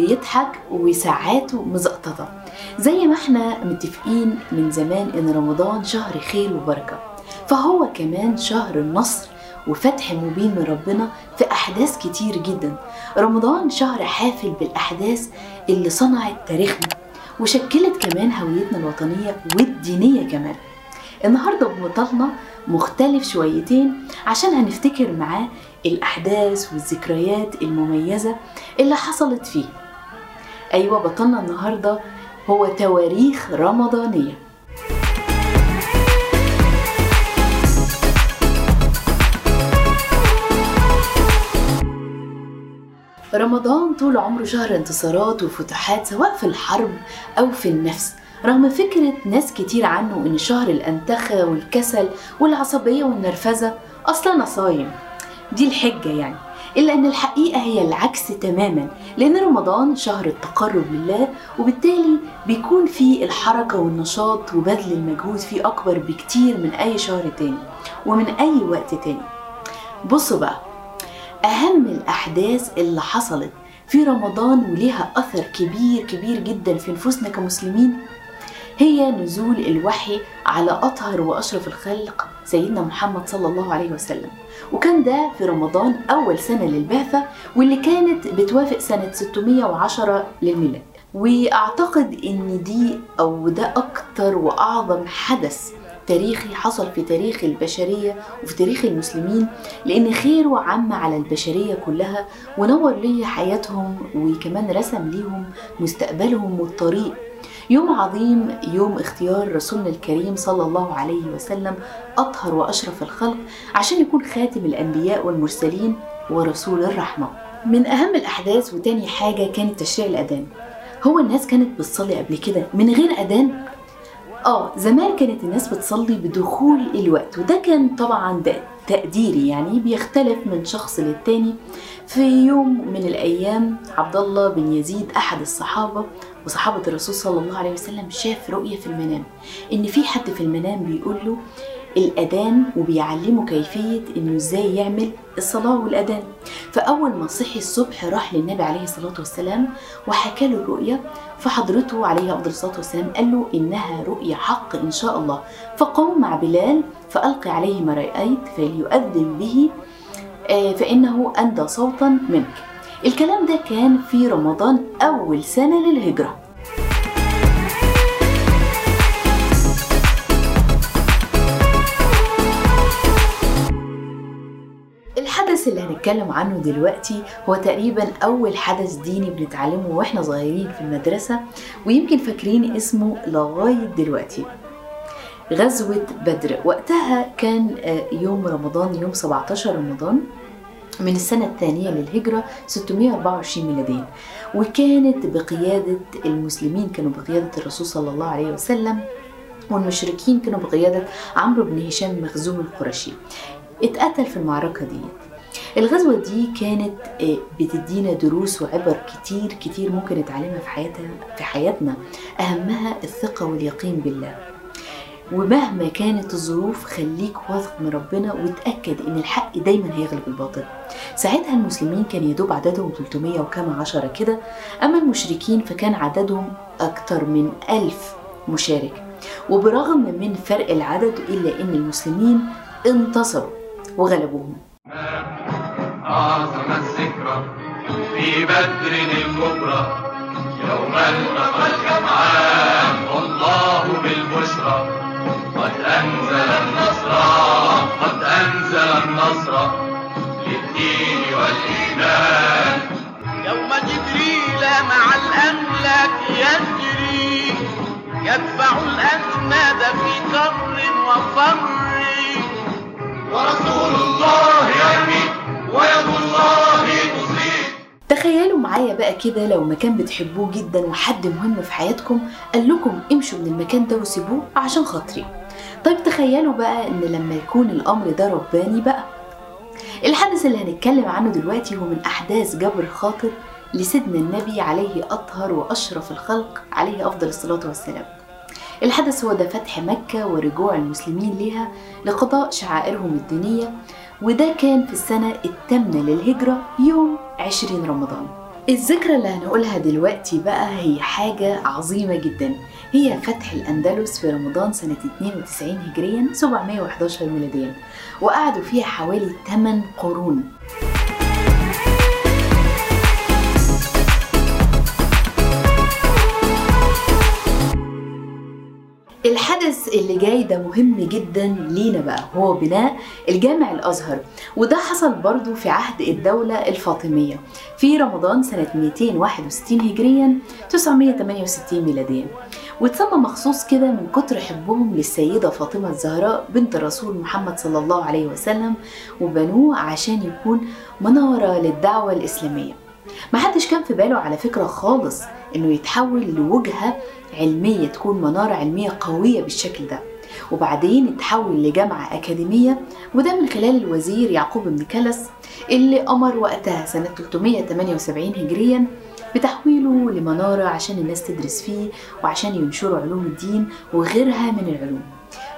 بيضحك وساعاته مزقططة زي ما إحنا متفقين من زمان إن رمضان شهر خير وبركة فهو كمان شهر النصر وفتح مبين من ربنا في أحداث كتير جدا. رمضان شهر حافل بالأحداث اللي صنعت تاريخنا وشكلت كمان هويتنا الوطنية والدينية كمان. النهاردة بطلنا مختلف شويتين عشان هنفتكر معاه الأحداث والذكريات المميزة اللي حصلت فيه. أيوة بطلنا النهاردة. هو تواريخ رمضانية. رمضان طول عمره شهر انتصارات وفتوحات سواء في الحرب أو في النفس. رغم فكرة ناس كتير عنه إن شهر الأنتخة والكسل والعصبية والنرفزة أصلا صايم. دي الحجة يعني. إلا أن الحقيقة هي العكس تماما لأن رمضان شهر التقرب لله وبالتالي بيكون فيه الحركة والنشاط وبذل المجهود فيه أكبر بكتير من أي شهر تاني ومن أي وقت تاني. بصوا بقى أهم الأحداث اللي حصلت في رمضان وليها أثر كبير كبير جدا في نفوسنا كمسلمين هي نزول الوحي على أطهر وأشرف الخلق سيدنا محمد صلى الله عليه وسلم. وكان ده في رمضان أول سنة للبعثة واللي كانت بتوافق سنة 610 للميلاد. وأعتقد إن دي أو ده أكتر وأعظم حدث تاريخي حصل في تاريخ البشرية وفي تاريخ المسلمين لأن خيره عم على البشرية كلها ونور لي حياتهم وكمان رسم ليهم مستقبلهم والطريق. يوم عظيم يوم اختيار رسولنا الكريم صلى الله عليه وسلم أطهر وأشرف الخلق عشان يكون خاتم الأنبياء والمرسلين ورسول الرحمة. من أهم الأحداث وتاني حاجة كانت تشريع الأذان. هو الناس كانت بتصلي قبل كده من غير أذان؟ آه زمان كانت الناس بتصلي بدخول الوقت وده كان طبعا تقديري يعني بيختلف من شخص للتاني. في يوم من الأيام عبد الله بن يزيد أحد الصحابة وصحابة الرسول صلى الله عليه وسلم شاف رؤية في المنام. إن في حد في المنام بيقول له الأذان وبيعلمه كيفية إنه إزاي يعمل الصلاة والأذان. فأول ما صحي الصبح راح للنبي عليه الصلاة والسلام وحكى له الرؤية فحضرته عليه أفضل الصلاة والسلام قال له إنها رؤيا حق إن شاء الله. فقم مع بلال فألقي عليه ما رايت فليؤذن به فإنه أندى صوتا منك. الكلام ده كان في رمضان أول سنة للهجرة. الحدث اللي هنتكلم عنه دلوقتي هو تقريبا أول حدث ديني بنتعلمه وإحنا صغيرين في المدرسة ويمكن فاكرين اسمه لغاية دلوقتي. غزوة بدر. وقتها كان يوم رمضان يوم 17 رمضان. من السنة الثانية للهجرة 624 ميلاديا وكانت بقيادة المسلمين كانوا بقيادة الرسول صلى الله عليه وسلم والمشركين كانوا بقيادة عمرو بن هشام مخزوم القرشي. اتقتل في المعركة دي الغزوة دي كانت بتدينا دروس وعبر كتير كتير ممكن نتعلمها في حياتها في حياتنا. أهمها الثقة واليقين بالله. ومهما كانت الظروف خليك واثق من ربنا وتأكد إن الحق دايما هيغلب الباطل. ساعتها المسلمين كان يدوب عددهم 300 وكما عشرة كده أما المشركين فكان عددهم أكتر من ألف مشارك. وبرغم من فرق العدد إلا إن المسلمين انتصروا وغلبوهم. أعظم الذكرى في بدر الكبرى يوم التقى الجمعان والله بالبشرى. أنزل النصر قد أنزل النصر للدين والإيمان. يوم جبريل مع الأملاك يجري يدفع الأسناد في كر وفر. ورسول الله يرمي ويد الله تصيب تخيلوا معايا بقى كده لو مكان بتحبوه جدا وحد مهم في حياتكم قال لكم امشوا من المكان ده وسيبوه عشان خاطري. طيب تخيلوا بقى إن لما يكون الأمر ده رباني بقى الحدث اللي هنتكلم عنه دلوقتي هو من أحداث جبر الخاطر لسيدنا النبي عليه أطهر وأشرف الخلق عليه أفضل الصلاة والسلام. الحدث هو ده فتح مكة ورجوع المسلمين لها لقضاء شعائرهم الدينية وده كان في السنة الثامنة للهجرة يوم 20 رمضان. الذكرى اللي هنقولها دلوقتي بقى هي حاجة عظيمة جدا. هي فتح الأندلس في رمضان سنة 92 هجريا 711 ميلاديا وقعدوا فيها حوالي 8 قرون. الحدث اللي جاي ده مهم جدا لينا بقى هو بناء الجامع الأزهر. وده حصل برضو في عهد الدولة الفاطمية في رمضان سنة 261 هجريا 968 ميلاديا. واتسمى مخصوص كده من كتر حبهم للسيدة فاطمة الزهراء بنت الرسول محمد صلى الله عليه وسلم وبنوه عشان يكون منارة للدعوة الإسلامية. محدش كان في باله على فكرة خالص إنه يتحول لوجهة علمية تكون منارة علمية قوية بالشكل ده. وبعدين اتحول لجامعة أكاديمية وده من خلال الوزير يعقوب بن كلس اللي أمر وقتها سنة 378 هجريا بتحويله لمنارة عشان الناس تدرس فيه وعشان ينشروا علوم الدين وغيرها من العلوم.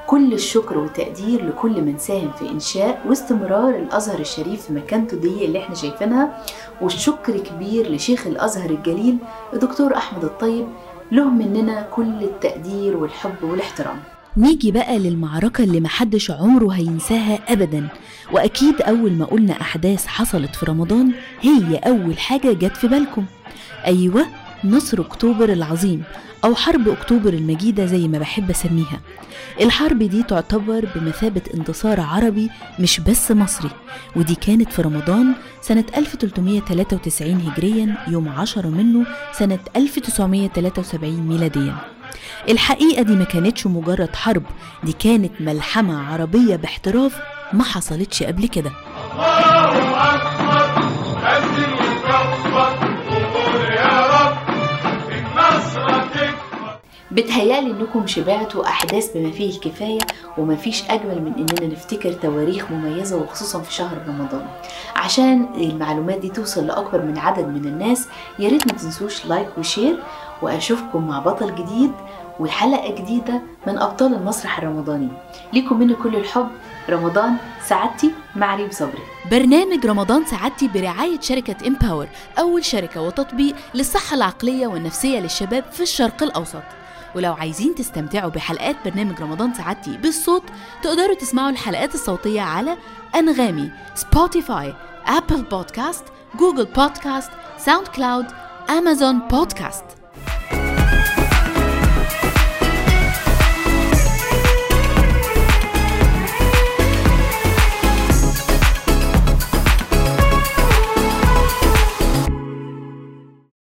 كل الشكر والتقدير لكل من ساهم في إنشاء واستمرار الأزهر الشريف في مكانته دي اللي إحنا شايفينها. والشكر كبير لشيخ الأزهر الجليل الدكتور أحمد الطيب. له مننا كل التقدير والحب والاحترام. نيجي بقى للمعركة اللي محدش عمره هينساها أبدا. وأكيد أول ما قلنا أحداث حصلت في رمضان هي أول حاجة جت في بالكم. أيوة نصر أكتوبر العظيم أو حرب أكتوبر المجيدة زي ما بحب أسميها. الحرب دي تعتبر بمثابة انتصار عربي مش بس مصري ودي كانت في رمضان سنة 1393 هجريا يوم 10 منه سنة 1973 ميلاديا. الحقيقة دي ما كانتش مجرد حرب دي كانت ملحمة عربية باحتراف ما حصلتش قبل كده. الله أكبر بتهيالي إنكم شبعتوا أحداث بما فيه الكفاية ومفيش أجمل من إننا نفتكر تواريخ مميزة وخصوصا في شهر رمضان. عشان المعلومات دي توصل لأكبر من عدد من الناس يا ريت ما تنسوش like و share وأشوفكم مع بطل جديد وحلقة جديدة من أبطال المسرح الرمضاني. ليكم مني كل الحب رمضان سعادتي مع ريم صبري. برنامج رمضان سعادتي برعاية شركة Empower أول شركة وتطبيق للصحة العقلية والنفسية للشباب في الشرق الأوسط. ولو عايزين تستمتعوا بحلقات برنامج رمضان سعادتي بالصوت تقدروا تسمعوا الحلقات الصوتية على أنغامي Spotify Apple Podcast Google Podcast SoundCloud Amazon Podcast